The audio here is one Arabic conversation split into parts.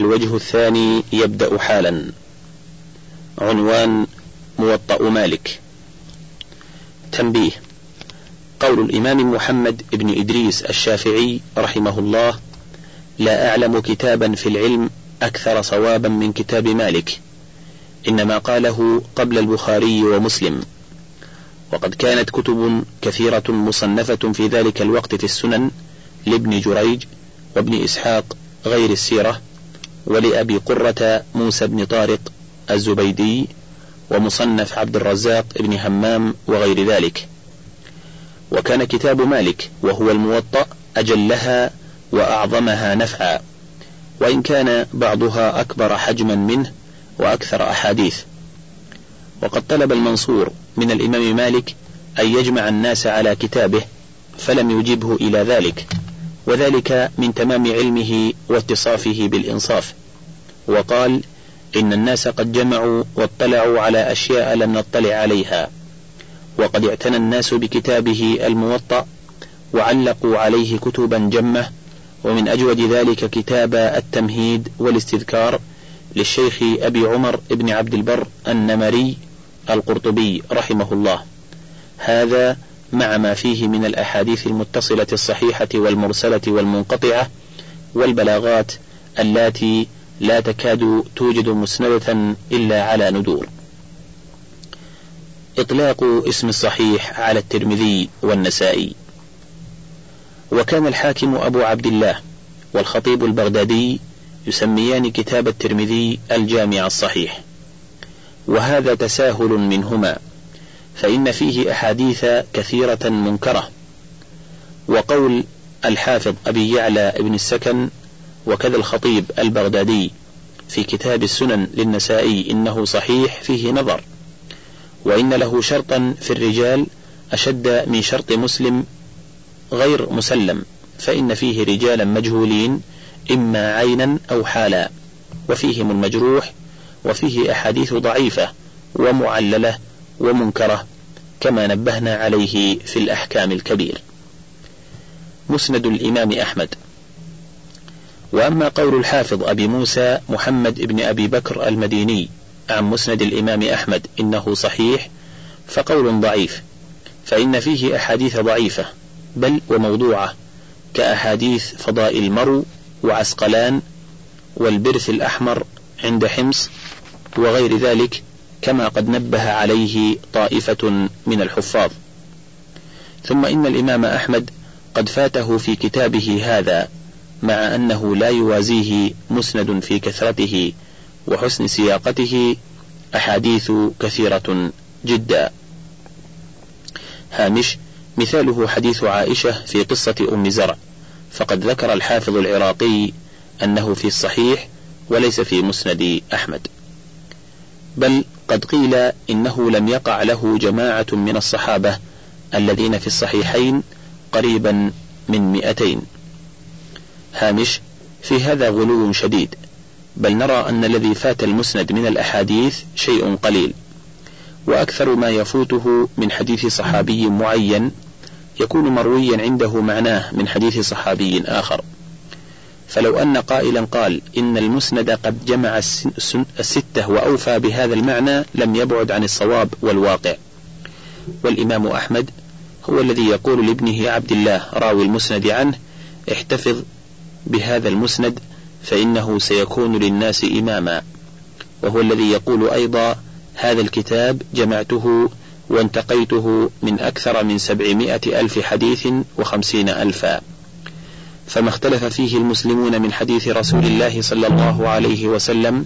الوجه الثاني يبدأ حالا. عنوان موطأ مالك. تنبيه. قول الإمام محمد بن إدريس الشافعي رحمه الله لا أعلم كتابا في العلم أكثر صوابا من كتاب مالك. إنما قاله قبل البخاري ومسلم. وقد كانت كتب كثيرة مصنفة في ذلك الوقت في السنن لابن جريج وابن إسحاق غير السيرة ولأبي قرة موسى بن طارق الزبيدي ومصنف عبد الرزاق بن همام وغير ذلك. وكان كتاب مالك وهو الموطأ أجلها وأعظمها نفعا وإن كان بعضها أكبر حجما منه وأكثر أحاديث. وقد طلب المنصور من الإمام مالك أن يجمع الناس على كتابه فلم يجبه إلى ذلك وذلك من تمام علمه واتصافه بالإنصاف. وقال إن الناس قد جمعوا واطلعوا على أشياء لم نطلع عليها. وقد اعتنى الناس بكتابه الموطأ وعلقوا عليه كتبا جمة. ومن أجود ذلك كتاب التمهيد والاستذكار للشيخ أبي عمر بن عبد البر النمري القرطبي رحمه الله. هذا مع ما فيه من الأحاديث المتصلة الصحيحة والمرسلة والمنقطعة والبلاغات اللاتي لا تكاد توجد مسندة إلا على ندور. إطلاق اسم الصحيح على الترمذي والنسائي. وكان الحاكم أبو عبد الله والخطيب البغدادي يسميان كتاب الترمذي الجامع الصحيح. وهذا تساهل منهما فإن فيه أحاديث كثيرة منكرة وقول الحافظ أبي يعلى ابن السكن وكذا الخطيب البغدادي في كتاب السنن للنسائي إنه صحيح فيه نظر. وإن له شرطا في الرجال أشد من شرط مسلم غير مسلم فإن فيه رجالا مجهولين إما عينا أو حالا وفيهم المجروح وفيه أحاديث ضعيفة ومعللة ومنكرة كما نبهنا عليه في الأحكام الكبير. مسند الإمام أحمد. وأما قول الحافظ أبي موسى محمد بن أبي بكر المديني عن مسند الإمام أحمد إنه صحيح فقول ضعيف فإن فيه أحاديث ضعيفة بل وموضوعة كأحاديث فضائل المرو وعسقلان والبرث الأحمر عند حمص وغير ذلك كما قد نبه عليه طائفة من الحفاظ. ثم إن الإمام أحمد قد فاته في كتابه هذا مع أنه لا يوازيه مسند في كثرته وحسن سياقته أحاديث كثيرة جدا. هامش مثاله حديث عائشة في قصة أم زرع فقد ذكر الحافظ العراقي أنه في الصحيح وليس في مسند أحمد. بل قد قيل إنه لم يقع له جماعة من الصحابة الذين في الصحيحين قريبا من مئتين. هامش في هذا غلو شديد بل نرى أن الذي فات المسند من الأحاديث شيء قليل وأكثر ما يفوته من حديث صحابي معين يكون مرويا عنده معناه من حديث صحابي آخر. فلو أن قائلا قال إن المسند قد جمع الستة وأوفى بهذا المعنى لم يبعد عن الصواب والواقع. والإمام أحمد هو الذي يقول لابنه عبد الله راوي المسند عنه احتفظ بهذا المسند فإنه سيكون للناس إماما. وهو الذي يقول أيضا هذا الكتاب جمعته وانتقيته من أكثر من سبعمائة ألف حديث وخمسين ألفا. فما اختلف فيه المسلمون من حديث رسول الله صلى الله عليه وسلم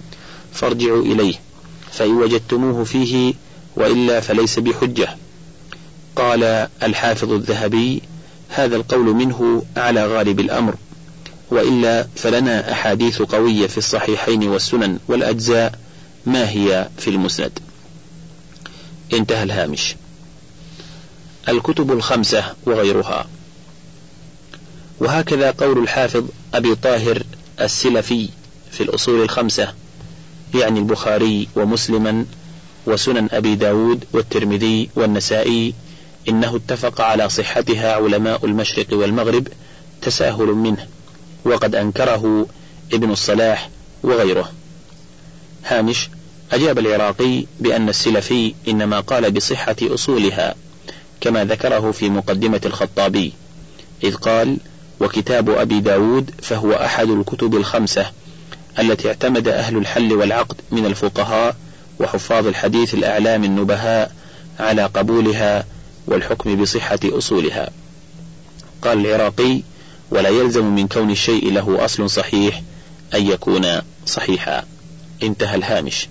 فارجعوا إليه فإن وجدتموه فيه وإلا فليس بحجة. قال الحافظ الذهبي هذا القول منه على غالب الأمر. وإلا فلنا أحاديث قوية في الصحيحين والسنن والأجزاء ما هي في المسند. انتهى الهامش. الكتب الخمسة وغيرها. وهكذا قول الحافظ أبي طاهر السلفي في الأصول الخمسة يعني البخاري ومسلما وسنن أبي داود والترمذي والنسائي إنه اتفق على صحتها علماء المشرق والمغرب تساهل منه. وقد أنكره ابن الصلاح وغيره. هامش أجاب العراقي بأن السلفي إنما قال بصحة أصولها كما ذكره في مقدمة الخطابي إذ قال وكتاب أبي داود فهو أحد الكتب الخمسة التي اعتمد أهل الحل والعقد من الفقهاء وحفاظ الحديث الأعلام النبهاء على قبولها والحكم بصحة أصولها. قال العراقي ولا يلزم من كون الشيء له أصل صحيح أن يكون صحيحا. انتهى الهامش.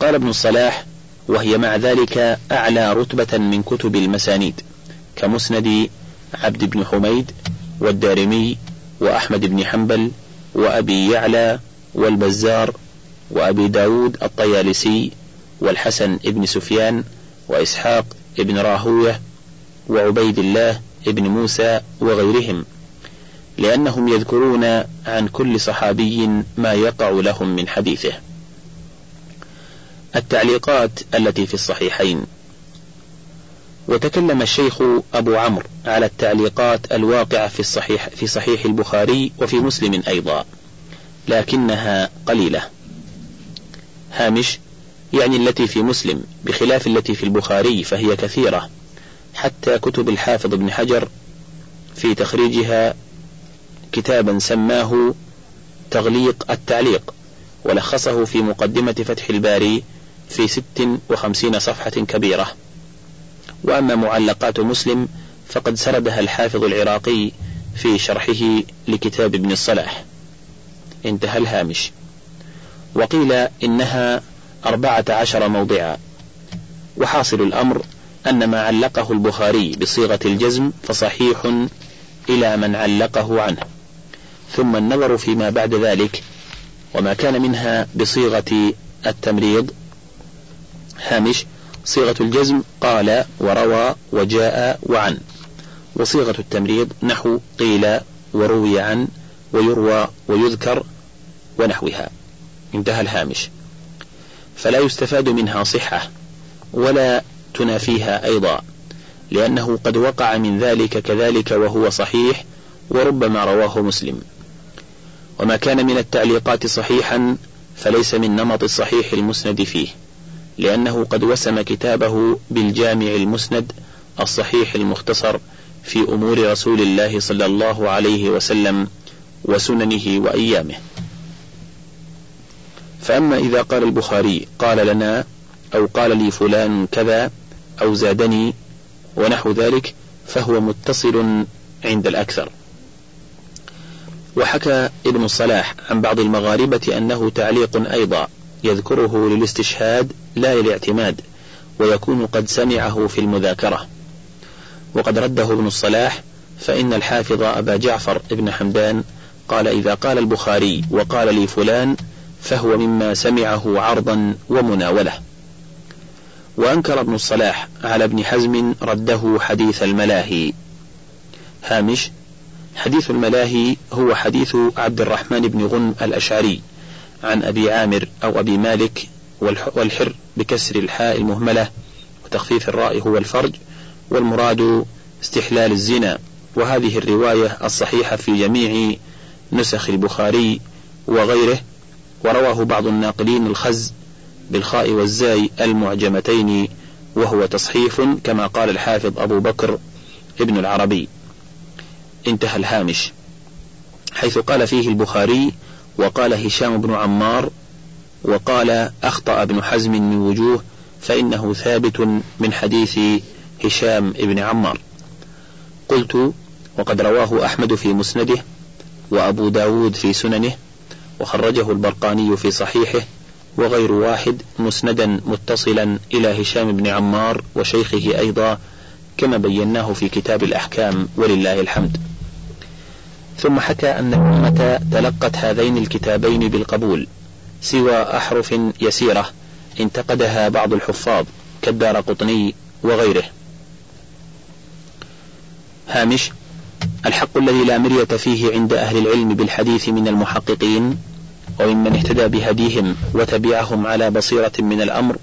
قال ابن الصلاح وهي مع ذلك أعلى رتبة من كتب المسانيد كمسند عبد بن حميد والدارمي وأحمد بن حنبل وأبي يعلى والبزار وأبي داود الطيالسي والحسن بن سفيان وإسحاق بن راهوية وعبيد الله بن موسى وغيرهم لأنهم يذكرون عن كل صحابي ما يقع لهم من حديثه. التعليقات التي في الصحيحين. وتكلم الشيخ أبو عمرو على التعليقات الواقعة في الصحيح في صحيح البخاري وفي مسلم أيضا لكنها قليلة. هامش يعني التي في مسلم بخلاف التي في البخاري فهي كثيرة. حتى كتب الحافظ ابن حجر في تخريجها كتابا سماه تغليق التعليق ولخصه في مقدمة فتح الباري في ست وخمسين صفحة كبيرة. وأما معلقات مسلم فقد سردها الحافظ العراقي في شرحه لكتاب ابن الصلاح. انتهى الهامش. وقيل إنها أربعة عشر موضعا. وحاصل الأمر أن ما علقه البخاري بصيغة الجزم فصحيح إلى من علقه عنه. ثم النظر فيما بعد ذلك وما كان منها بصيغة التمريض. هامش صيغة الجزم قال وروى وجاء وعن وصيغة التمريض نحو قيل وروي عن ويروى ويذكر ونحوها. انتهى الهامش. فلا يستفاد منها صحة ولا تنافيها أيضا لأنه قد وقع من ذلك كذلك وهو صحيح وربما رواه مسلم. وما كان من التعليقات صحيحا فليس من نمط الصحيح المسند فيه لأنه قد وسم كتابه بالجامع المسند الصحيح المختصر في أمور رسول الله صلى الله عليه وسلم وسننه وأيامه. فأما إذا قال البخاري قال لنا أو قال لي فلان كذا أو زادني ونحو ذلك فهو متصل عند الأكثر. وحكى ابن الصلاح عن بعض المغاربة أنه تعليق أيضا يذكره للاستشهاد لا للاعتماد ويكون قد سمعه في المذاكرة. وقد رده ابن الصلاح فإن الحافظ أبا جعفر ابن حمدان قال إذا قال البخاري وقال لي فلان فهو مما سمعه عرضا ومناولة. وأنكر ابن الصلاح على ابن حزم رده حديث الملاهي. هامش حديث الملاهي هو حديث عبد الرحمن بن غن الأشعري عن أبي عامر أو أبي مالك والحر بكسر الحاء المهملة وتخفيف الراء هو الفرج والمراد استحلال الزنا. وهذه الرواية الصحيحة في جميع نسخ البخاري وغيره ورواه بعض الناقلين الخز بالخاء والزاي المعجمتين وهو تصحيف كما قال الحافظ أبو بكر ابن العربي. انتهى الهامش. حيث قال فيه البخاري وقال هشام بن عمار وقال أخطأ ابن حزم من وجوه فإنه ثابت من حديث هشام بن عمار. قلت وقد رواه أحمد في مسنده وأبو داود في سننه وخرجه البرقاني في صحيحه وغير واحد مسندا متصلا إلى هشام بن عمار وشيخه أيضا كما بيناه في كتاب الأحكام ولله الحمد. ثم حكى أن الأمة تلقت هذين الكتابين بالقبول سوى أحرف يسيرة انتقدها بعض الحفاظ كالدار قطني وغيره. هامش الحق الذي لا مرية فيه عند أهل العلم بالحديث من المحققين وممن اهتدى بهديهم وتبعهم على بصيرة من الأمر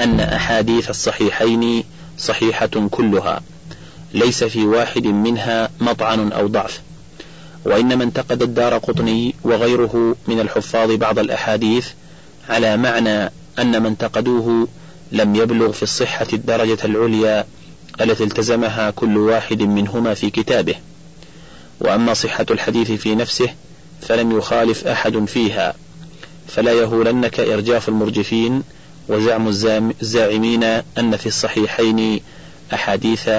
أن أحاديث الصحيحين صحيحة كلها ليس في واحد منها مطعن أو ضعف. وإنما انتقد الدار قطني وغيره من الحفاظ بعض الأحاديث على معنى أن من انتقدوه لم يبلغ في الصحة الدرجة العليا التي التزمها كل واحد منهما في كتابه. وأما صحة الحديث في نفسه فلم يخالف أحد فيها. فلا يهولنك إرجاف المرجفين وزعم الزاعمين أن في الصحيحين أحاديث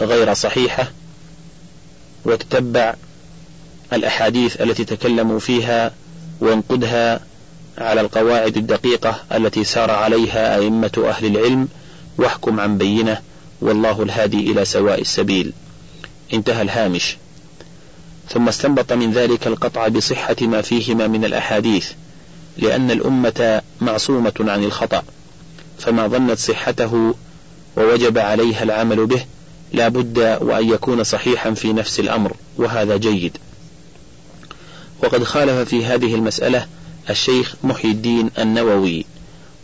غير صحيحة وتتبع الأحاديث التي تكلموا فيها وانقدها على القواعد الدقيقة التي سار عليها أئمة أهل العلم واحكم عن بينة والله الهادي إلى سواء السبيل. انتهى الهامش. ثم استنبط من ذلك القطع بصحة ما فيهما من الأحاديث لأن الأمة معصومة عن الخطأ فما ظنت صحته ووجب عليها العمل به لا بد وأن يكون صحيحا في نفس الأمر وهذا جيد. وقد خالف في هذه المسألة الشيخ محي الدين النووي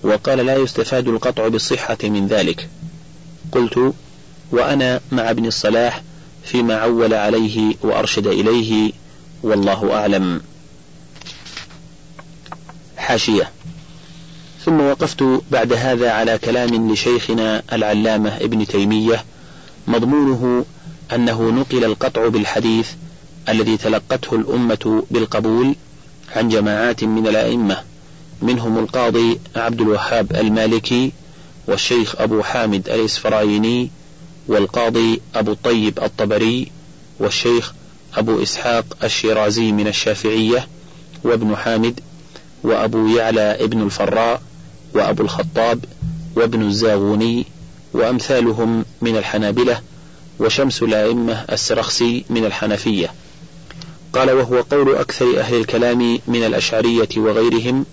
وقال لا يستفاد القطع بالصحة من ذلك. قلت وأنا مع ابن الصلاح فيما عول عليه وأرشد إليه والله أعلم. حاشية. ثم وقفت بعد هذا على كلام لشيخنا العلامة ابن تيمية مضمونه أنه نقل القطع بالحديث الذي تلقته الأمة بالقبول عن جماعات من الأئمة منهم القاضي عبد الوهاب المالكي والشيخ أبو حامد الإسفرايني والقاضي أبو الطيب الطبري والشيخ أبو إسحاق الشيرازي من الشافعية وابن حامد وأبو يعلى ابن الفراء وأبو الخطاب وابن الزاغوني وأمثالهم من الحنابلة وشمس الأئمة السرخسي من الحنفية. قال وهو قول أكثر أهل الكلام من الأشعرية وغيرهم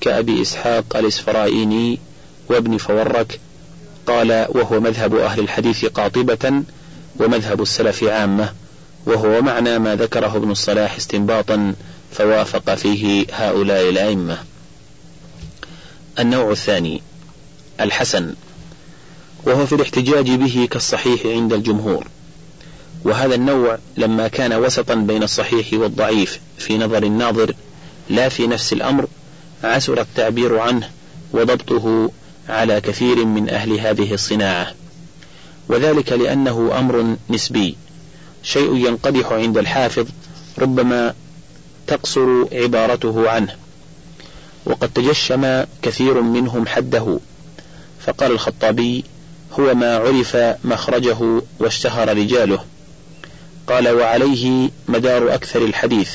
كأبي إسحاق الإسفرائيني وابن فورك قال وهو مذهب أهل الحديث قاطبة ومذهب السلف عامة وهو معنى ما ذكره ابن الصلاح استنباطا فوافق فيه هؤلاء الأئمة. النوع الثاني الحسن وهو في الاحتجاج به كالصحيح عند الجمهور. وهذا النوع لما كان وسطا بين الصحيح والضعيف في نظر الناظر لا في نفس الأمر عسر التعبير عنه وضبطه على كثير من أهل هذه الصناعة وذلك لأنه أمر نسبي شيء ينقدح عند الحافظ ربما تقصر عبارته عنه وقد تجشم كثير منهم حده فقال الخطابي هو ما عرف مخرجه واشتهر رجاله قال وعليه مدار أكثر الحديث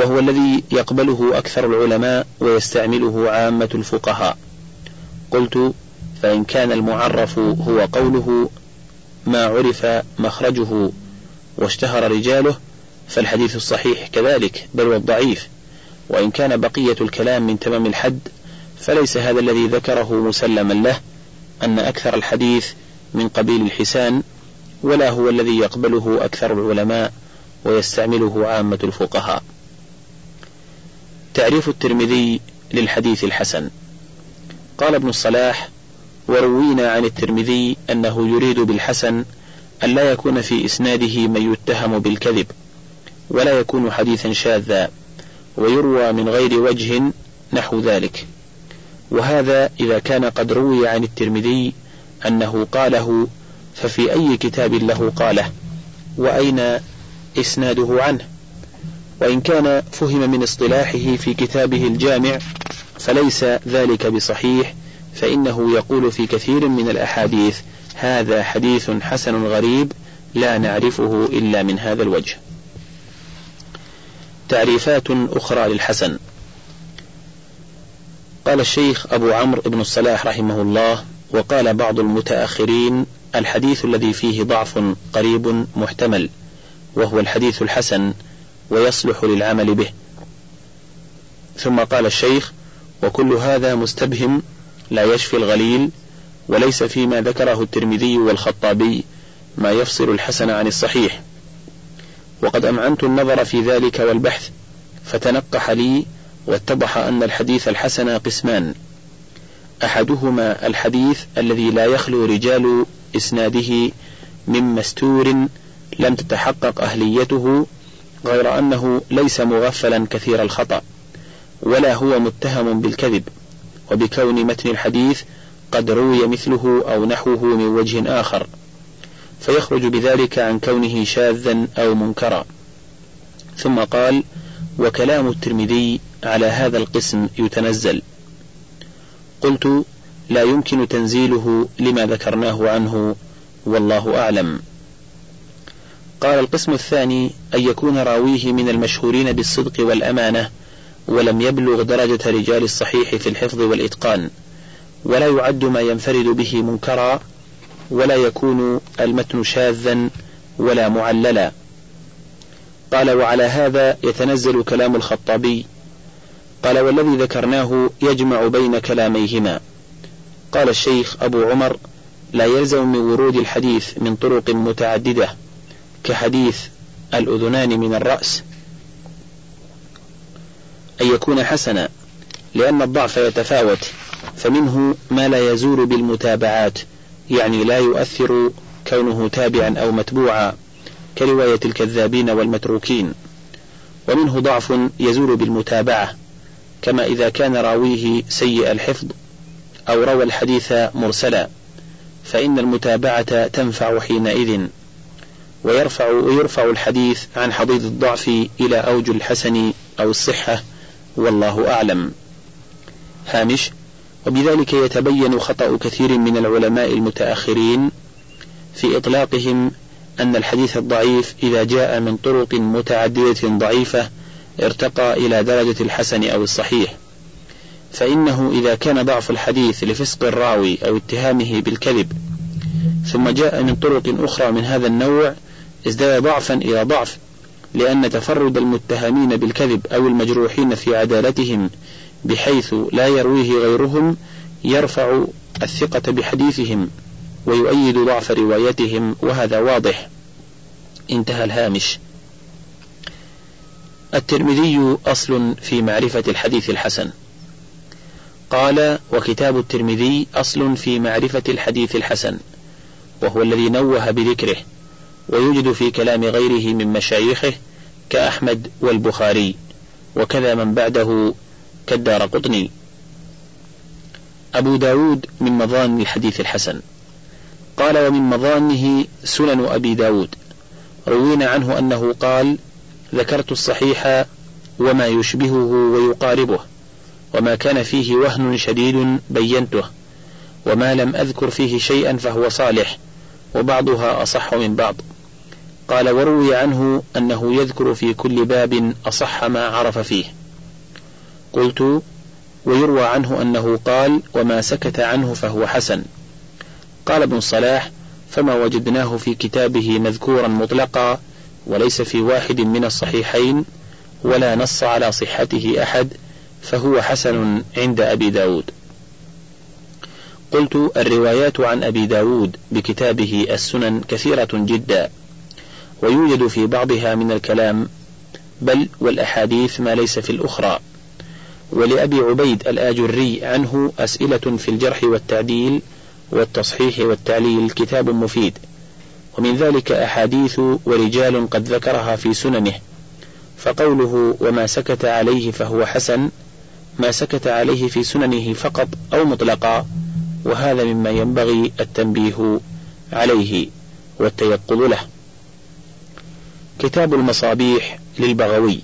وهو الذي يقبله أكثر العلماء ويستعمله عامة الفقهاء قلت فإن كان المعرف هو قوله ما عرف مخرجه واشتهر رجاله فالحديث الصحيح كذلك بل والضعيف وإن كان بقية الكلام من تمام الحد فليس هذا الذي ذكره مسلما له أن أكثر الحديث من قبيل الحسان ولا هو الذي يقبله أكثر العلماء ويستعمله عامة الفقهاء. تعريف الترمذي للحديث الحسن. قال ابن الصلاح وروينا عن الترمذي أنه يريد بالحسن أن لا يكون في إسناده من يتهم بالكذب ولا يكون حديثا شاذا ويروى من غير وجه نحو ذلك. وهذا إذا كان قد روي عن الترمذي أنه قاله ففي أي كتاب له قاله؟ وأين إسناده عنه؟ وإن كان فهم من اصطلاحه في كتابه الجامع فليس ذلك بصحيح فإنه يقول في كثير من الأحاديث هذا حديث حسن غريب لا نعرفه إلا من هذا الوجه. تعريفات أخرى للحسن. قال الشيخ أبو عمرو بن الصلاح رحمه الله وقال بعض المتأخرين الحديث الذي فيه ضعف قريب محتمل وهو الحديث الحسن ويصلح للعمل به. ثم قال الشيخ وكل هذا مستبهم لا يشفي الغليل وليس فيما ذكره الترمذي والخطابي ما يفصل الحسن عن الصحيح. وقد أمعنت النظر في ذلك والبحث فتنقح لي واتضح أن الحديث الحسن قسمان. أحدهما الحديث الذي لا يخلو رجال إسناده من مستور لم تتحقق أهليته غير أنه ليس مغفلا كثير الخطأ ولا هو متهم بالكذب وبكون متن الحديث قد روي مثله أو نحوه من وجه آخر فيخرج بذلك عن كونه شاذا أو منكرا. ثم قال وكلام الترمذي على هذا القسم يتنزل. قلت لا يمكن تنزيله لما ذكرناه عنه والله أعلم. قال القسم الثاني أن يكون راويه من المشهورين بالصدق والأمانة ولم يبلغ درجة رجال الصحيح في الحفظ والإتقان ولا يعد ما ينفرد به منكرا ولا يكون المتن شاذا ولا معللا. قال وعلى هذا يتنزل كلام الخطابي. قال والذي ذكرناه يجمع بين كلاميهما. قال الشيخ أبو عمر لا يلزم من ورود الحديث من طرق متعددة. كحديث الأذنان من الرأس أن يكون حسنا لأن الضعف يتفاوت فمنه ما لا يزول بالمتابعات يعني لا يؤثر كونه تابعا أو متبوعا كرواية الكذابين والمتروكين. ومنه ضعف يزول بالمتابعة كما إذا كان راويه سيء الحفظ أو روى الحديث مرسلا فإن المتابعة تنفع حينئذ. ويرفع ويرفع الحديث عن حضيض الضعف إلى أوج الحسن أو الصحة والله أعلم. هامش وبذلك يتبين خطأ كثير من العلماء المتأخرين في إطلاقهم أن الحديث الضعيف إذا جاء من طرق متعددة ضعيفة ارتقى إلى درجة الحسن أو الصحيح فإنه إذا كان ضعف الحديث لفسق الراوي أو اتهامه بالكذب ثم جاء من طرق أخرى من هذا النوع ازداد ضعفا إلى ضعف لأن تفرد المتهمين بالكذب أو المجروحين في عدالتهم بحيث لا يرويه غيرهم يرفع الثقة بحديثهم ويؤيد ضعف روايتهم وهذا واضح. انتهى الهامش. الترمذي أصل في معرفة الحديث الحسن. قال وكتاب الترمذي أصل في معرفة الحديث الحسن وهو الذي نوه بذكره. ويوجد في كلام غيره من مشايخه كأحمد والبخاري وكذا من بعده كالدار قطني. أبو داود من مظان الحديث الحسن. قال ومن مظانه سنن أبي داود. روينا عنه أنه قال ذكرت الصحيح وما يشبهه ويقاربه وما كان فيه وهن شديد بينته وما لم أذكر فيه شيئا فهو صالح وبعضها أصح من بعض. قال وروي عنه أنه يذكر في كل باب أصح ما عرف فيه. قلت ويروى عنه أنه قال وما سكت عنه فهو حسن. قال ابن صلاح فما وجدناه في كتابه مذكورا مطلقا وليس في واحد من الصحيحين ولا نص على صحته أحد فهو حسن عند أبي داود. قلت الروايات عن أبي داود بكتابه السنن كثيرة جدا. ويوجد في بعضها من الكلام بل والأحاديث ما ليس في الأخرى. ولأبي عبيد الآجري عنه أسئلة في الجرح والتعديل والتصحيح والتعليل كتاب مفيد. ومن ذلك أحاديث ورجال قد ذكرها في سننه. فقوله وما سكت عليه فهو حسن ما سكت عليه في سننه فقط أو مطلقا وهذا مما ينبغي التنبيه عليه والتيقظ له. كتاب المصابيح للبغوي.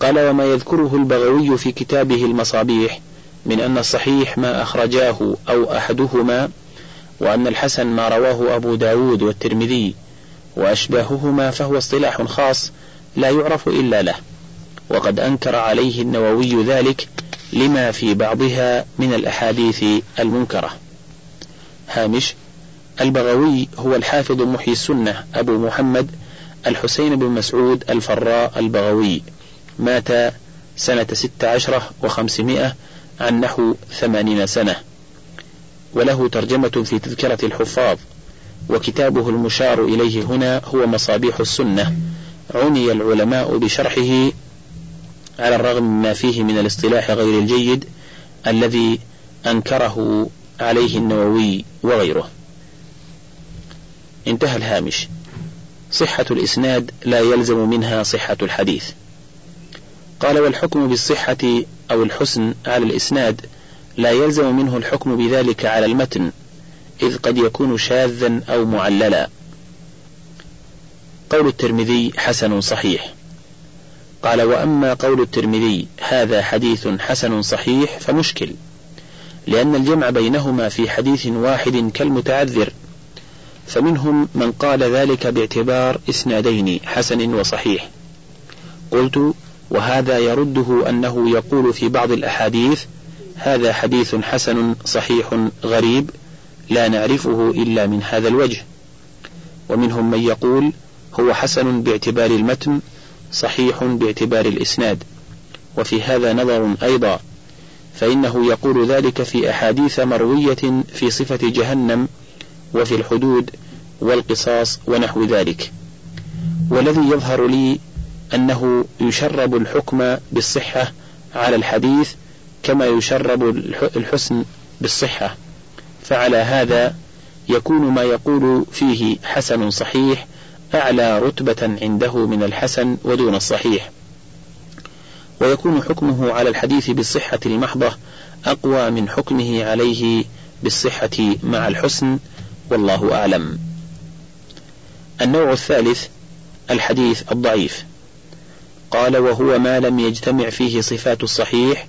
قال وما يذكره البغوي في كتابه المصابيح من أن الصحيح ما أخرجاه أو أحدهما وأن الحسن ما رواه أبو داود والترمذي وأشباههما فهو اصطلاح خاص لا يعرف إلا له وقد أنكر عليه النووي ذلك لما في بعضها من الأحاديث المنكرة. هامش البغوي هو الحافظ محيي السنة أبو محمد الحسين بن مسعود الفراء البغوي مات سنة ست عشرة وخمسمائة عن نحو ثمانين سنة. وله ترجمة في تذكرة الحفاظ وكتابه المشار إليه هنا هو مصابيح السنة. عني العلماء بشرحه على الرغم مما فيه من الاصطلاح غير الجيد الذي أنكره عليه النووي وغيره. انتهى الهامش. صحة الإسناد لا يلزم منها صحة الحديث. قال والحكم بالصحة أو الحسن على الإسناد لا يلزم منه الحكم بذلك على المتن إذ قد يكون شاذا أو معللا. قول الترمذي حسن صحيح. قال وأما قول الترمذي هذا حديث حسن صحيح فمشكل لأن الجمع بينهما في حديث واحد كالمتعذر فمنهم من قال ذلك باعتبار إسنادين حسن وصحيح. قلت وهذا يرده أنه يقول في بعض الأحاديث هذا حديث حسن صحيح غريب لا نعرفه إلا من هذا الوجه. ومنهم من يقول هو حسن باعتبار المتن صحيح باعتبار الإسناد. وفي هذا نظر أيضا فإنه يقول ذلك في أحاديث مروية في صفة جهنم وفي الحدود والقصاص ونحو ذلك. والذي يظهر لي أنه يشرب الحكم بالصحة على الحديث كما يشرب الحسن بالصحة. فعلى هذا يكون ما يقول فيه حسن صحيح أعلى رتبة عنده من الحسن ودون الصحيح. ويكون حكمه على الحديث بالصحة المحضة أقوى من حكمه عليه بالصحة مع الحسن والله أعلم. النوع الثالث الحديث الضعيف. قال وهو ما لم يجتمع فيه صفات الصحيح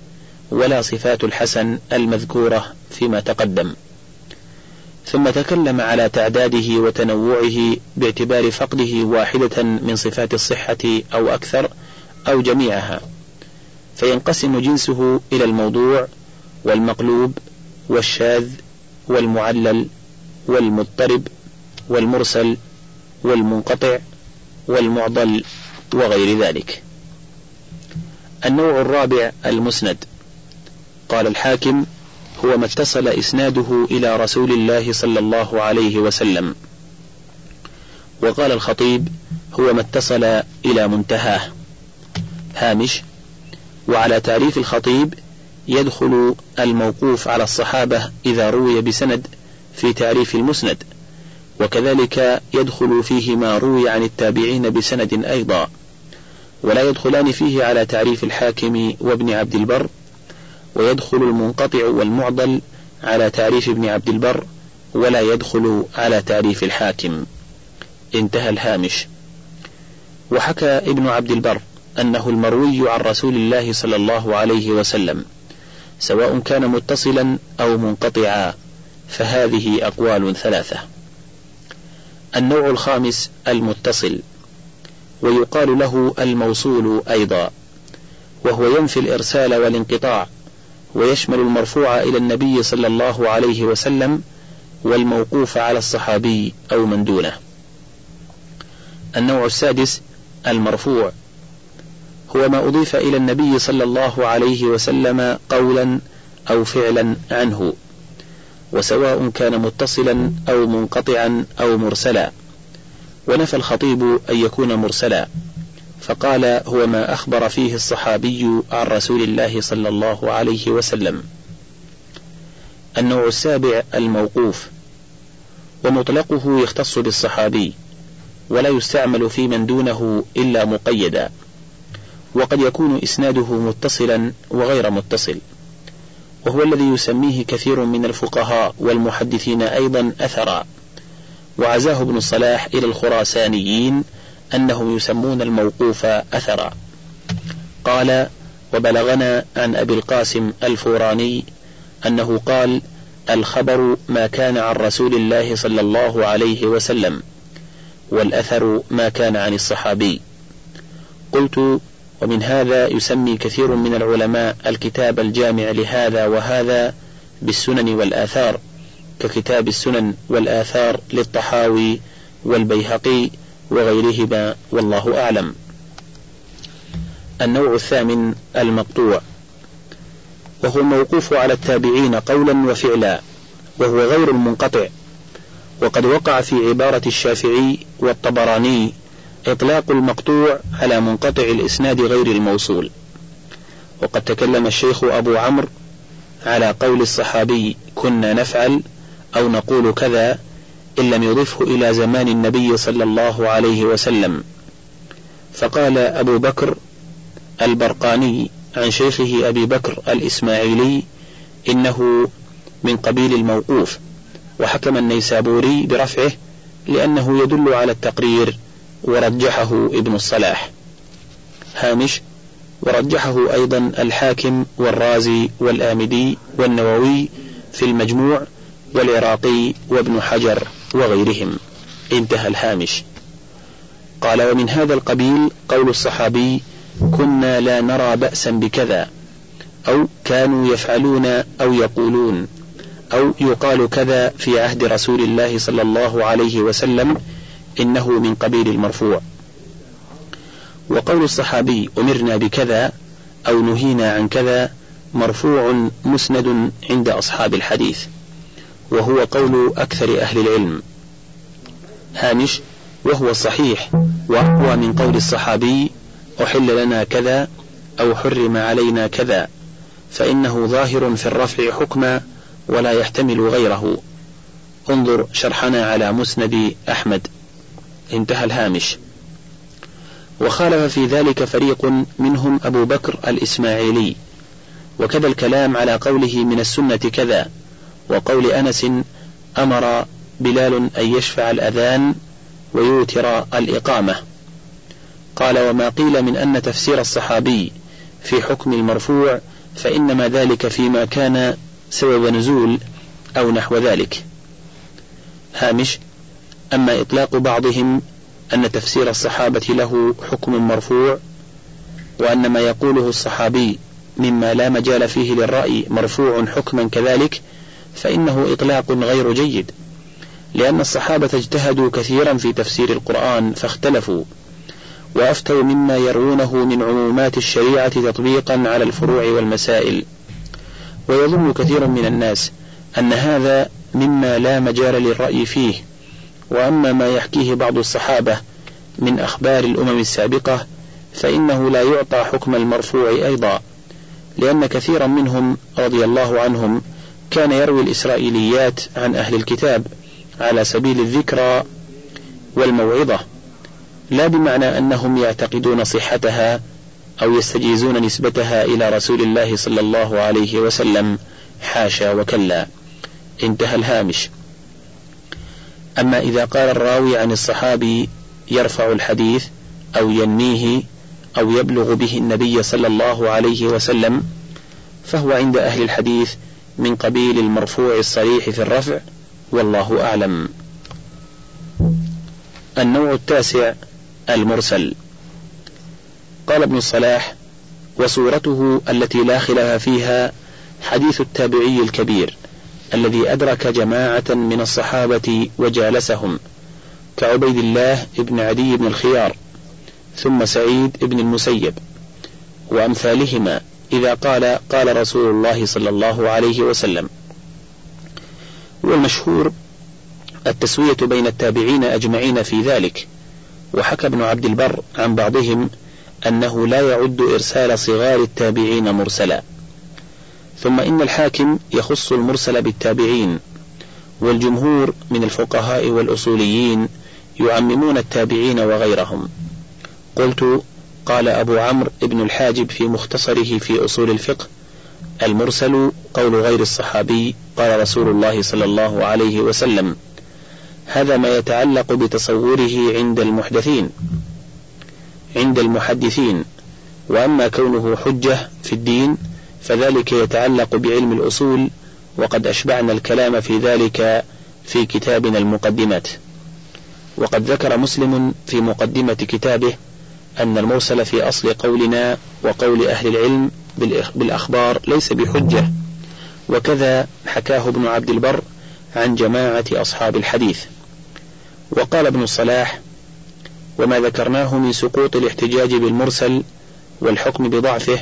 ولا صفات الحسن المذكورة فيما تقدم. ثم تكلم على تعداده وتنوعه باعتبار فقده واحدة من صفات الصحة أو أكثر أو جميعها. فينقسم جنسه إلى الموضوع والمقلوب والشاذ والمعلل والمضطرب والمرسل والمنقطع والمعضل وغير ذلك. النوع الرابع المسند. قال الحاكم هو ما اتصل إسناده إلى رسول الله صلى الله عليه وسلم. وقال الخطيب هو ما اتصل إلى منتهاه. هامش وعلى تعريف الخطيب يدخل الموقوف على الصحابة إذا روي بسند في تعريف المسند وكذلك يدخل فيه ما روي عن التابعين بسند أيضا ولا يدخلان فيه على تعريف الحاكم وابن عبد البر ويدخل المنقطع والمعضل على تعريف ابن عبد البر ولا يدخل على تعريف الحاكم. انتهى الهامش. وحكى ابن عبد البر أنه المروي عن رسول الله صلى الله عليه وسلم سواء كان متصلا أو منقطعا. فهذه أقوال ثلاثة النوع الخامس المتصل ويقال له الموصول أيضا وهو ينفي الإرسال والانقطاع ويشمل المرفوع إلى النبي صلى الله عليه وسلم والموقوف على الصحابي أو من دونه. النوع السادس المرفوع هو ما أضيف إلى النبي صلى الله عليه وسلم قولا أو فعلا عنه وسواء كان متصلا أو منقطعا أو مرسلا. ونفى الخطيب أن يكون مرسلا. فقال هو ما أخبر فيه الصحابي عن رسول الله صلى الله عليه وسلم. النوع السابع الموقوف. ومطلقه يختص بالصحابي. ولا يستعمل في من دونه إلا مقيدا. وقد يكون إسناده متصلا وغير متصل. وهو الذي يسميه كثير من الفقهاء والمحدثين أيضا أثرا. وعزاه ابن الصلاح إلى الخراسانيين أنهم يسمون الموقوف أثرا. قال وبلغنا عن أبي القاسم الفوراني أنه قال الخبر ما كان عن رسول الله صلى الله عليه وسلم والأثر ما كان عن الصحابي. قلت ومن هذا يسمي كثير من العلماء الكتاب الجامع لهذا وهذا بالسنن والآثار ككتاب السنن والآثار للطحاوي والبيهقي وغيرهما والله أعلم. النوع الثامن المقطوع وهو الموقوف على التابعين قولا وفعلا وهو غير المنقطع وقد وقع في عبارة الشافعي والطبراني إطلاق المقطوع على منقطع الإسناد غير الموصول. وقد تكلم الشيخ أبو عمرو على قول الصحابي كنا نفعل أو نقول كذا إن لم يضفه إلى زمان النبي صلى الله عليه وسلم فقال أبو بكر البرقاني عن شيخه أبي بكر الإسماعيلي إنه من قبيل الموقوف وحكم النيسابوري برفعه لأنه يدل على التقرير ورجحه ابن الصلاح. هامش ورجحه أيضا الحاكم والرازي والآمدي والنووي في المجموع والعراقي وابن حجر وغيرهم. انتهى الهامش. قال ومن هذا القبيل قول الصحابي كنا لا نرى بأسا بكذا أو كانوا يفعلون أو يقولون أو يقال كذا في عهد رسول الله صلى الله عليه وسلم إنه من قبيل المرفوع. وقول الصحابي أمرنا بكذا أو نهينا عن كذا مرفوع مسند عند أصحاب الحديث وهو قول أكثر أهل العلم. هامش وهو صحيح وأقوى من قول الصحابي أحل لنا كذا أو حرم علينا كذا فإنه ظاهر في الرفع حكما ولا يحتمل غيره. انظر شرحنا على مسند أحمد. انتهى الهامش. وخالف في ذلك فريق منهم أبو بكر الإسماعيلي. وكذا الكلام على قوله من السنة كذا وقول أنس أمر بلال أن يشفع الأذان ويوتر الإقامة. قال وما قيل من أن تفسير الصحابي في حكم المرفوع فإنما ذلك فيما كان سبب نزول أو نحو ذلك. هامش. أما إطلاق بعضهم أن تفسير الصحابة له حكم مرفوع وأن ما يقوله الصحابي مما لا مجال فيه للرأي مرفوع حكما كذلك فإنه إطلاق غير جيد لأن الصحابة اجتهدوا كثيرا في تفسير القرآن فاختلفوا وأفتوا مما يروونه من عمومات الشريعة تطبيقا على الفروع والمسائل. ويظن كثير من الناس أن هذا مما لا مجال للرأي فيه وأما ما يحكيه بعض الصحابة من أخبار الأمم السابقة فإنه لا يعطى حكم المرفوع أيضا لأن كثيرا منهم رضي الله عنهم كان يروي الإسرائيليات عن أهل الكتاب على سبيل الذكرى والموعظة لا بمعنى أنهم يعتقدون صحتها أو يستجيزون نسبتها إلى رسول الله صلى الله عليه وسلم حاشا وكلا. انتهى الهامش. أما إذا قال الراوي عن الصحابي يرفع الحديث أو ينميه أو يبلغ به النبي صلى الله عليه وسلم فهو عند أهل الحديث من قبيل المرفوع الصريح في الرفع والله أعلم. النوع التاسع المرسل قال ابن الصلاح وصورته التي لا خلاف فيها حديث التابعي الكبير الذي أدرك جماعة من الصحابة وجالسهم كعبيد الله بن عدي بن الخيار ثم سعيد بن المسيب وأمثالهما إذا قال قال رسول الله صلى الله عليه وسلم. والمشهور التسوية بين التابعين أجمعين في ذلك وحكى ابن عبد البر عن بعضهم أنه لا يعد إرسال صغار التابعين مرسلا. ثم إن الحاكم يخص المرسل بالتابعين والجمهور من الفقهاء والأصوليين يعممون التابعين وغيرهم. قلت قال أبو عمرو بن الحاجب في مختصره في أصول الفقه المرسل قول غير الصحابي قال رسول الله صلى الله عليه وسلم. هذا ما يتعلق بتصوره عند المحدثين. عند المحدثين. وأما كونه حجة في الدين فذلك يتعلق بعلم الأصول وقد أشبعنا الكلام في ذلك في كتابنا المقدمات. وقد ذكر مسلم في مقدمة كتابه أن المرسل في أصل قولنا وقول أهل العلم بالأخبار ليس بحجة. وكذا حكاه ابن عبد البر عن جماعة أصحاب الحديث. وقال ابن الصلاح وما ذكرناه من سقوط الاحتجاج بالمرسل والحكم بضعفه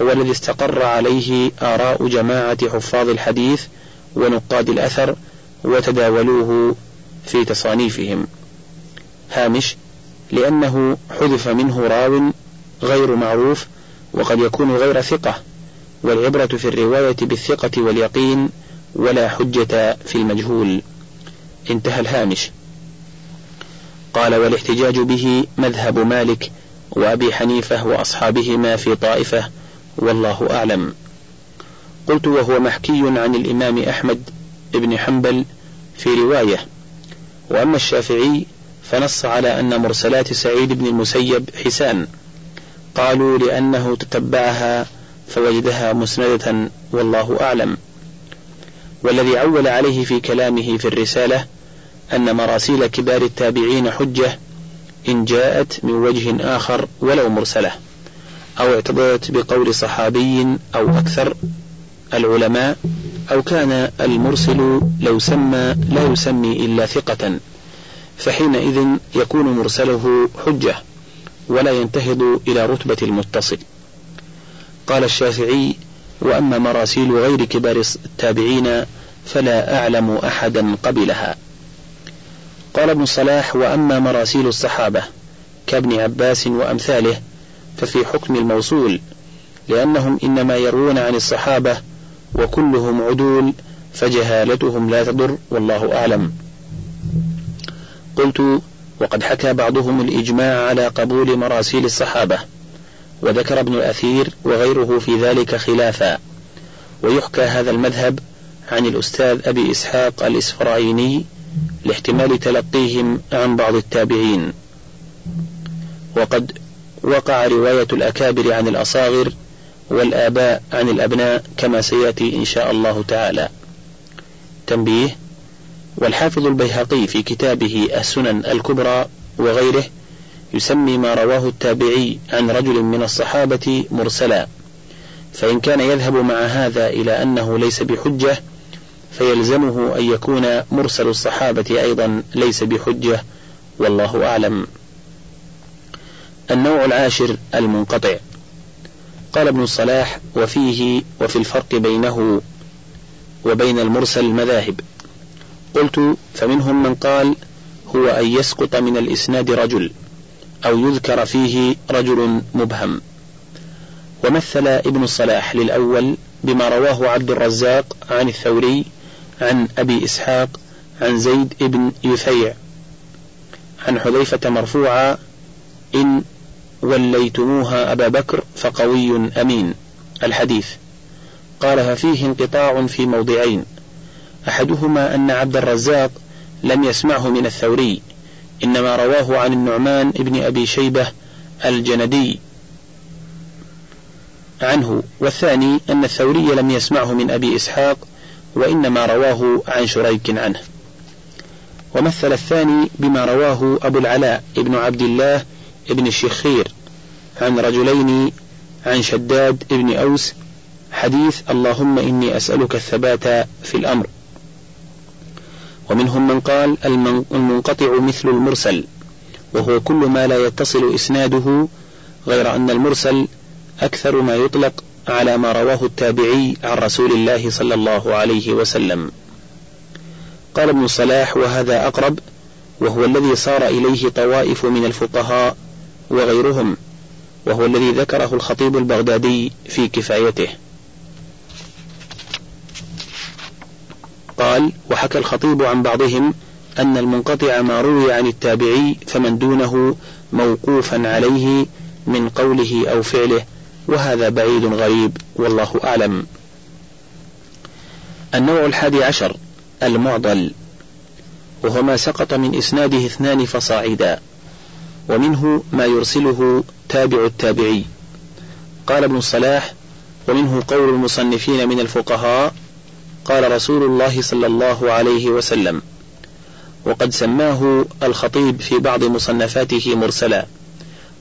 هو الذي استقر عليه آراء جماعة حفاظ الحديث ونقاد الأثر وتداولوه في تصانيفهم. هامش لأنه حذف منه راو غير معروف وقد يكون غير ثقة والعبرة في الرواية بالثقة واليقين ولا حجة في المجهول. انتهى الهامش. قال والاحتجاج به مذهب مالك وأبي حنيفة وأصحابهما في طائفة والله أعلم. قلت وهو محكي عن الإمام أحمد بن حنبل في رواية. وأما الشافعي فنص على أن مرسلات سعيد بن المسيب حسان. قالوا لأنه تتبعها فوجدها مسندة والله أعلم. والذي عول عليه في كلامه في الرسالة أن مراسيل كبار التابعين حجة إن جاءت من وجه آخر ولو مرسلة. أو اعتضدت بقول صحابي أو أكثر العلماء أو كان المرسل لو سمى لا يسمي إلا ثقة فحينئذ يكون مرسله حجة ولا ينتهض إلى رتبة المتصل. قال الشافعي وأما مراسيل غير كبار التابعين فلا أعلم أحدا قبلها. قال ابن الصلاح وأما مراسيل الصحابة كابن عباس وأمثاله ففي حكم الموصول لأنهم إنما يروون عن الصحابة وكلهم عدول فجهالتهم لا تضر والله أعلم. قلت وقد حكى بعضهم الإجماع على قبول مراسيل الصحابة وذكر ابن الأثير وغيره في ذلك خلافا. ويحكى هذا المذهب عن الأستاذ أبي إسحاق الإسفرايني لاحتمال تلقيهم عن بعض التابعين. وقد وقع رواية الأكابر عن الأصاغر والآباء عن الأبناء كما سيأتي إن شاء الله تعالى. تنبيه والحافظ البيهقي في كتابه السنن الكبرى وغيره يسمي ما رواه التابعي عن رجل من الصحابة مرسلا فإن كان يذهب مع هذا إلى أنه ليس بحجة فيلزمه أن يكون مرسل الصحابة أيضا ليس بحجة والله أعلم. النوع العاشر المنقطع. قال ابن الصلاح وفيه وفي الفرق بينه وبين المرسل مذاهب قلت فمنهم من قال هو أن يسقط من الإسناد رجل أو يذكر فيه رجل مبهم. ومثل ابن الصلاح للأول بما رواه عبد الرزاق عن الثوري عن أبي إسحاق عن زيد بن يثيع. عن حذيفة مرفوعا إن وليتموها أبا بكر فقوي أمين. الحديث. قال ففيه انقطاع في موضعين. أحدهما أن عبد الرزاق لم يسمعه من الثوري إنما رواه عن النعمان بن أبي شيبة الجندي عنه. والثاني أن الثوري لم يسمعه من أبي إسحاق وإنما رواه عن شريك عنه. ومثل الثاني بما رواه أبو العلاء ابن عبد الله ابن الشخير عن رجلين عن شداد ابن أوس حديث اللهم إني أسألك الثبات في الأمر. ومنهم من قال المنقطع مثل المرسل وهو كل ما لا يتصل إسناده غير أن المرسل أكثر ما يطلق على ما رواه التابعي عن رسول الله صلى الله عليه وسلم. قال ابن صلاح وهذا أقرب وهو الذي صار إليه طوائف من الفقهاء وغيرهم وهو الذي ذكره الخطيب البغدادي في كفايته. قال وحكى الخطيب عن بعضهم أن المنقطع ما روي عن التابعي فمن دونه موقوفا عليه من قوله أو فعله وهذا بعيد غريب والله أعلم. النوع الحادي عشر المعضل وهو ما سقط من إسناده اثنان فصاعدا. ومنه ما يرسله تابع التابعي. قال ابن الصلاح ومنه قول المصنفين من الفقهاء قال رسول الله صلى الله عليه وسلم وقد سماه الخطيب في بعض مصنفاته مرسلا.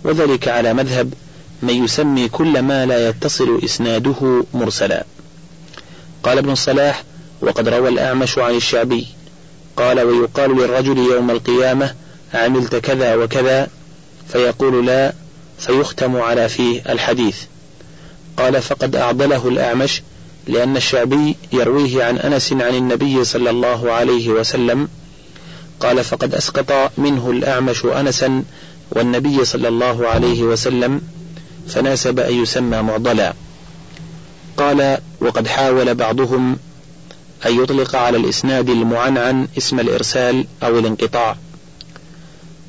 وذلك على مذهب من يسمي كل ما لا يتصل إسناده مرسلا. قال ابن الصلاح وقد روى الأعمش عن الشعبي. قال ويقال للرجل يوم القيامة عملت كذا وكذا فيقول لا فيختم على فيه الحديث. قال فقد أعضله الأعمش لأن الشعبي يرويه عن أنس عن النبي صلى الله عليه وسلم. قال فقد أسقط منه الأعمش أنسا والنبي صلى الله عليه وسلم فناسب أن يسمى معضلا. قال وقد حاول بعضهم أن يطلق على الإسناد المعنعن اسم الإرسال أو الانقطاع.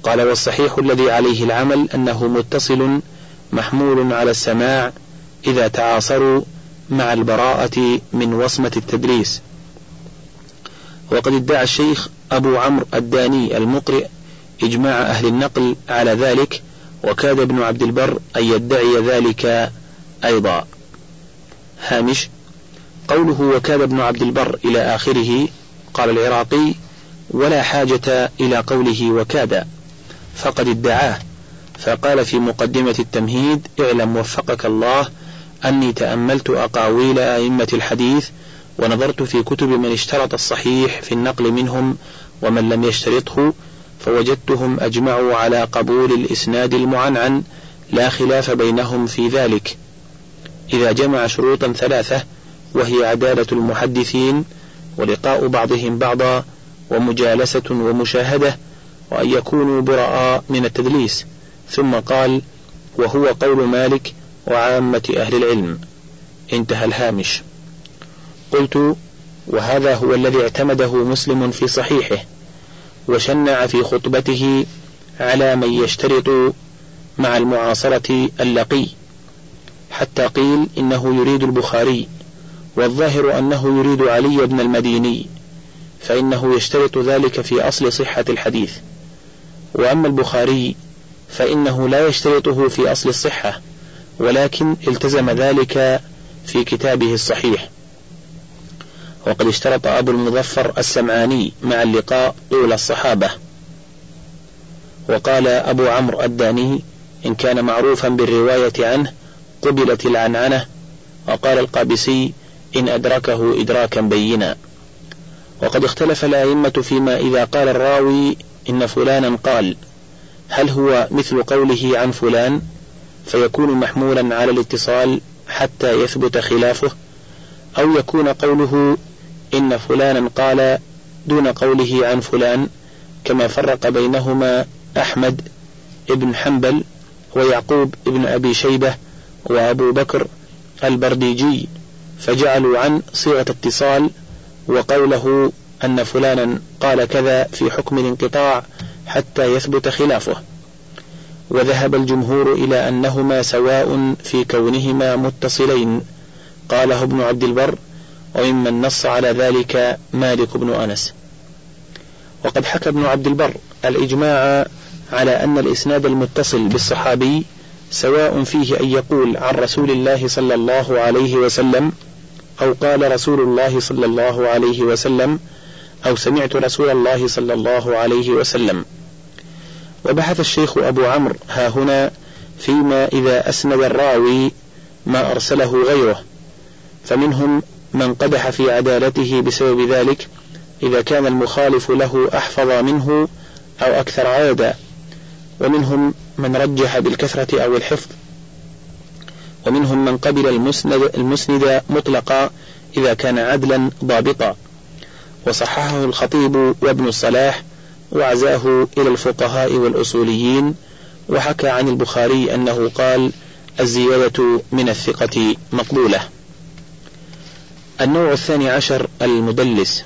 قال والصحيح الذي عليه العمل أنه متصل محمول على السماع إذا تعاصروا مع البراءة من وصمة التدريس. وقد ادعى الشيخ أبو عمرو الداني المقرئ إجماع أهل النقل على ذلك وكاد ابن عبد البر أن يدعي ذلك أيضا. هامش قوله وكاد ابن عبد البر إلى آخره قال العراقي ولا حاجة إلى قوله وكاد فقد ادعاه فقال في مقدمة التمهيد اعلم وفقك الله أني تأملت أقاويل أئمة الحديث ونظرت في كتب من اشترط الصحيح في النقل منهم ومن لم يشترطه فوجدتهم أجمعوا على قبول الإسناد المعنعن لا خلاف بينهم في ذلك. إذا جمع شروطا ثلاثة وهي عدالة المحدثين ولقاء بعضهم بعضا ومجالسة ومشاهدة وأن يكونوا براء من التدليس. ثم قال وهو قول مالك وعامة أهل العلم. انتهى الهامش. قلت وهذا هو الذي اعتمده مسلم في صحيحه وشنع في خطبته على من يشترط مع المعاصرة اللقي. حتى قيل إنه يريد البخاري والظاهر أنه يريد علي بن المديني فإنه يشترط ذلك في أصل صحة الحديث. وأما البخاري فإنه لا يشترطه في أصل الصحة ولكن التزم ذلك في كتابه الصحيح. وقد اشترط أبو المظفر السمعاني مع اللقاء طول الصحابة. وقال أبو عمرو الداني إن كان معروفا بالرواية عنه قبلت العنعنة. وقال القابسي إن أدركه إدراكا بينا. وقد اختلف الأئمة فيما إذا قال الراوي إن فلانا قال هل هو مثل قوله عن فلان؟ فيكون محمولا على الاتصال حتى يثبت خلافه أو يكون قوله إن فلانا قال دون قوله عن فلان كما فرق بينهما أحمد ابن حنبل ويعقوب ابن أبي شيبة وأبو بكر البرديجي فجعلوا عن صيغة اتصال وقوله أن فلانا قال كذا في حكم الانقطاع حتى يثبت خلافه. وذهب الجمهور إلى أنهما سواء في كونهما متصلين. قاله ابن عبد البر وممن نص على ذلك مالك بن أنس. وقد حكى ابن عبد البر الإجماع على أن الإسناد المتصل بالصحابي سواء فيه أن يقول عن رسول الله صلى الله عليه وسلم أو قال رسول الله صلى الله عليه وسلم أو سمعت رسول الله صلى الله عليه وسلم. وبحث الشيخ أبو عمرو ها هنا فيما إذا أسند الراوي ما أرسله غيره فمنهم من قدح في عدالته بسبب ذلك إذا كان المخالف له أحفظ منه أو أكثر عادة ومنهم من رجح بالكثرة أو الحفظ ومنهم من قبل المسند, المسند مطلقا إذا كان عدلا ضابطا. وصححه الخطيب وابن الصلاح وعزاه إلى الفقهاء والأصوليين وحكى عن البخاري أنه قال الزيادة من الثقة مقبولة. النوع الثاني عشر المدلس.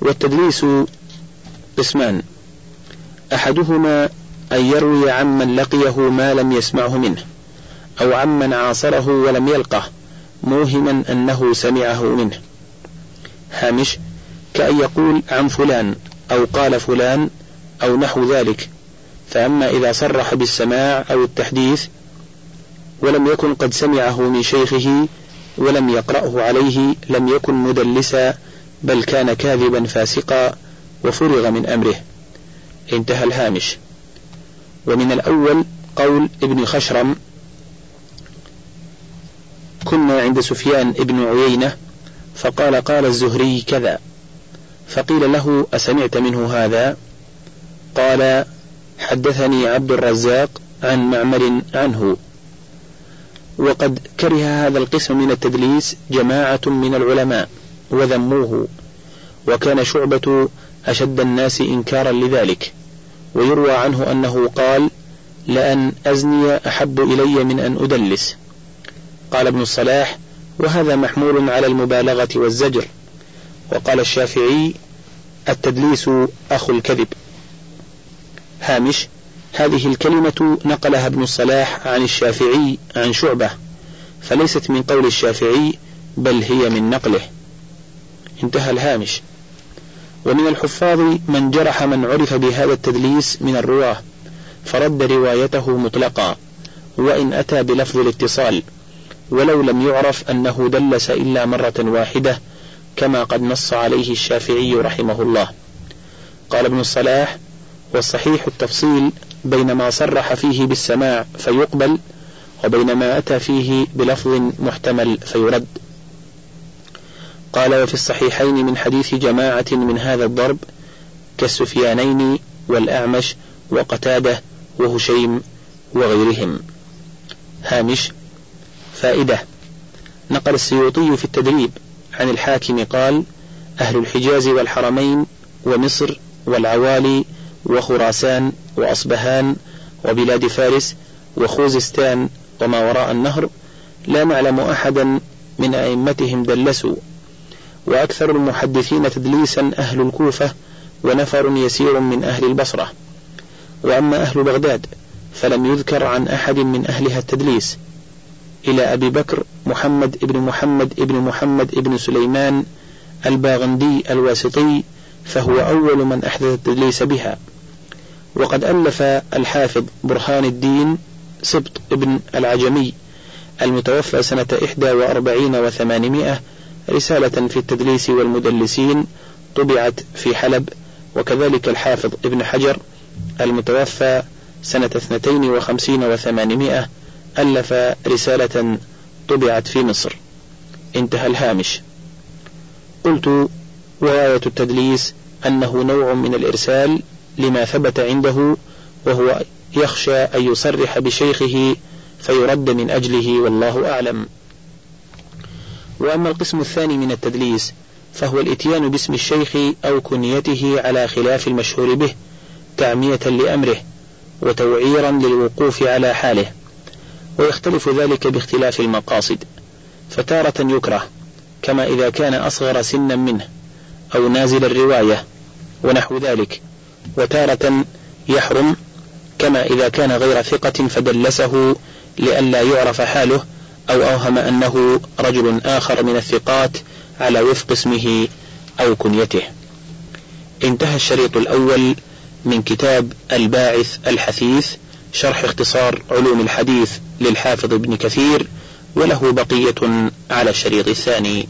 والتدليس قسمان أحدهما أن يروي عمن لقيه ما لم يسمعه منه أو عمن عاصره ولم يلقه موهما أنه سمعه منه. هامش كأن يقول عن فلان أو قال فلان أو نحو ذلك. فأما إذا صرح بالسماع أو التحديث ولم يكن قد سمعه من شيخه ولم يقرأه عليه لم يكن مدلسا بل كان كاذبا فاسقا وفرغ من أمره. انتهى الهامش. ومن الأول قول ابن خشرم كنا عند سفيان ابن عيينة فقال قال الزهري كذا فقيل له أسمعت منه هذا؟ قال حدثني عبد الرزاق عن معمر عنه. وقد كره هذا القسم من التدليس جماعة من العلماء وذموه وكان شعبة أشد الناس إنكارا لذلك. ويروى عنه أنه قال لأن أزني أحب إلي من أن أدلس. قال ابن الصلاح وهذا محمول على المبالغة والزجر. وقال الشافعي التدليس أخو الكذب. هامش هذه الكلمة نقلها ابن الصلاح عن الشافعي عن شعبة فليست من قول الشافعي بل هي من نقله. انتهى الهامش. ومن الحفاظ من جرح من عرف بهذا التدليس من الرواه فرد روايته مطلقا وإن أتى بلفظ الاتصال ولو لم يعرف أنه دلس إلا مرة واحدة كما قد نص عليه الشافعي رحمه الله. قال ابن الصلاح والصحيح التفصيل بين ما صرح فيه بالسماع فيقبل وبين ما أتى فيه بلفظ محتمل فيرد. قال وفي الصحيحين من حديث جماعة من هذا الضرب كالسفيانين والأعمش وقتادة وهشيم وغيرهم. هامش فائدة. نقل السيوطي في التدريب عن الحاكم قال أهل الحجاز والحرمين ومصر والعوالي وخراسان وأصبهان وبلاد فارس وخوزستان وما وراء النهر لا نعلم أحدا من أئمتهم دلسوا. وأكثر المحدثين تدليسا أهل الكوفة ونفر يسير من أهل البصرة. وأما أهل بغداد فلم يذكر عن أحد من أهلها التدليس. إلى أبي بكر محمد ابن محمد ابن محمد ابن سليمان الباغندي الواسطي فهو أول من أحدث التدليس بها. وقد ألف الحافظ برهان الدين سبط ابن العجمي المتوفى سنة إحدى وأربعين وثمانمائة رسالة في التدليس والمدلسين طبعت في حلب وكذلك الحافظ ابن حجر المتوفى سنة اثنتين وخمسين وثمانمائة ألف رسالة طبعت في مصر. انتهى الهامش. قلت وآية التدليس أنه نوع من الإرسال لما ثبت عنده وهو يخشى أن يصرح بشيخه فيرد من أجله والله أعلم. وأما القسم الثاني من التدليس فهو الإتيان باسم الشيخ أو كنيته على خلاف المشهور به تعمية لأمره وتوعيرا للوقوف على حاله. ويختلف ذلك باختلاف المقاصد. فتارة يكره كما إذا كان أصغر سنا منه أو نازل الرواية ونحو ذلك. وتارة يحرم كما إذا كان غير ثقة فدلسه لئلا يعرف حاله أو أوهم أنه رجل آخر من الثقات على وفق اسمه أو كنيته. انتهى الشريط الأول من كتاب الباعث الحثيث شرح اختصار علوم الحديث للحافظ ابن كثير وله بقية على الشريط الثاني.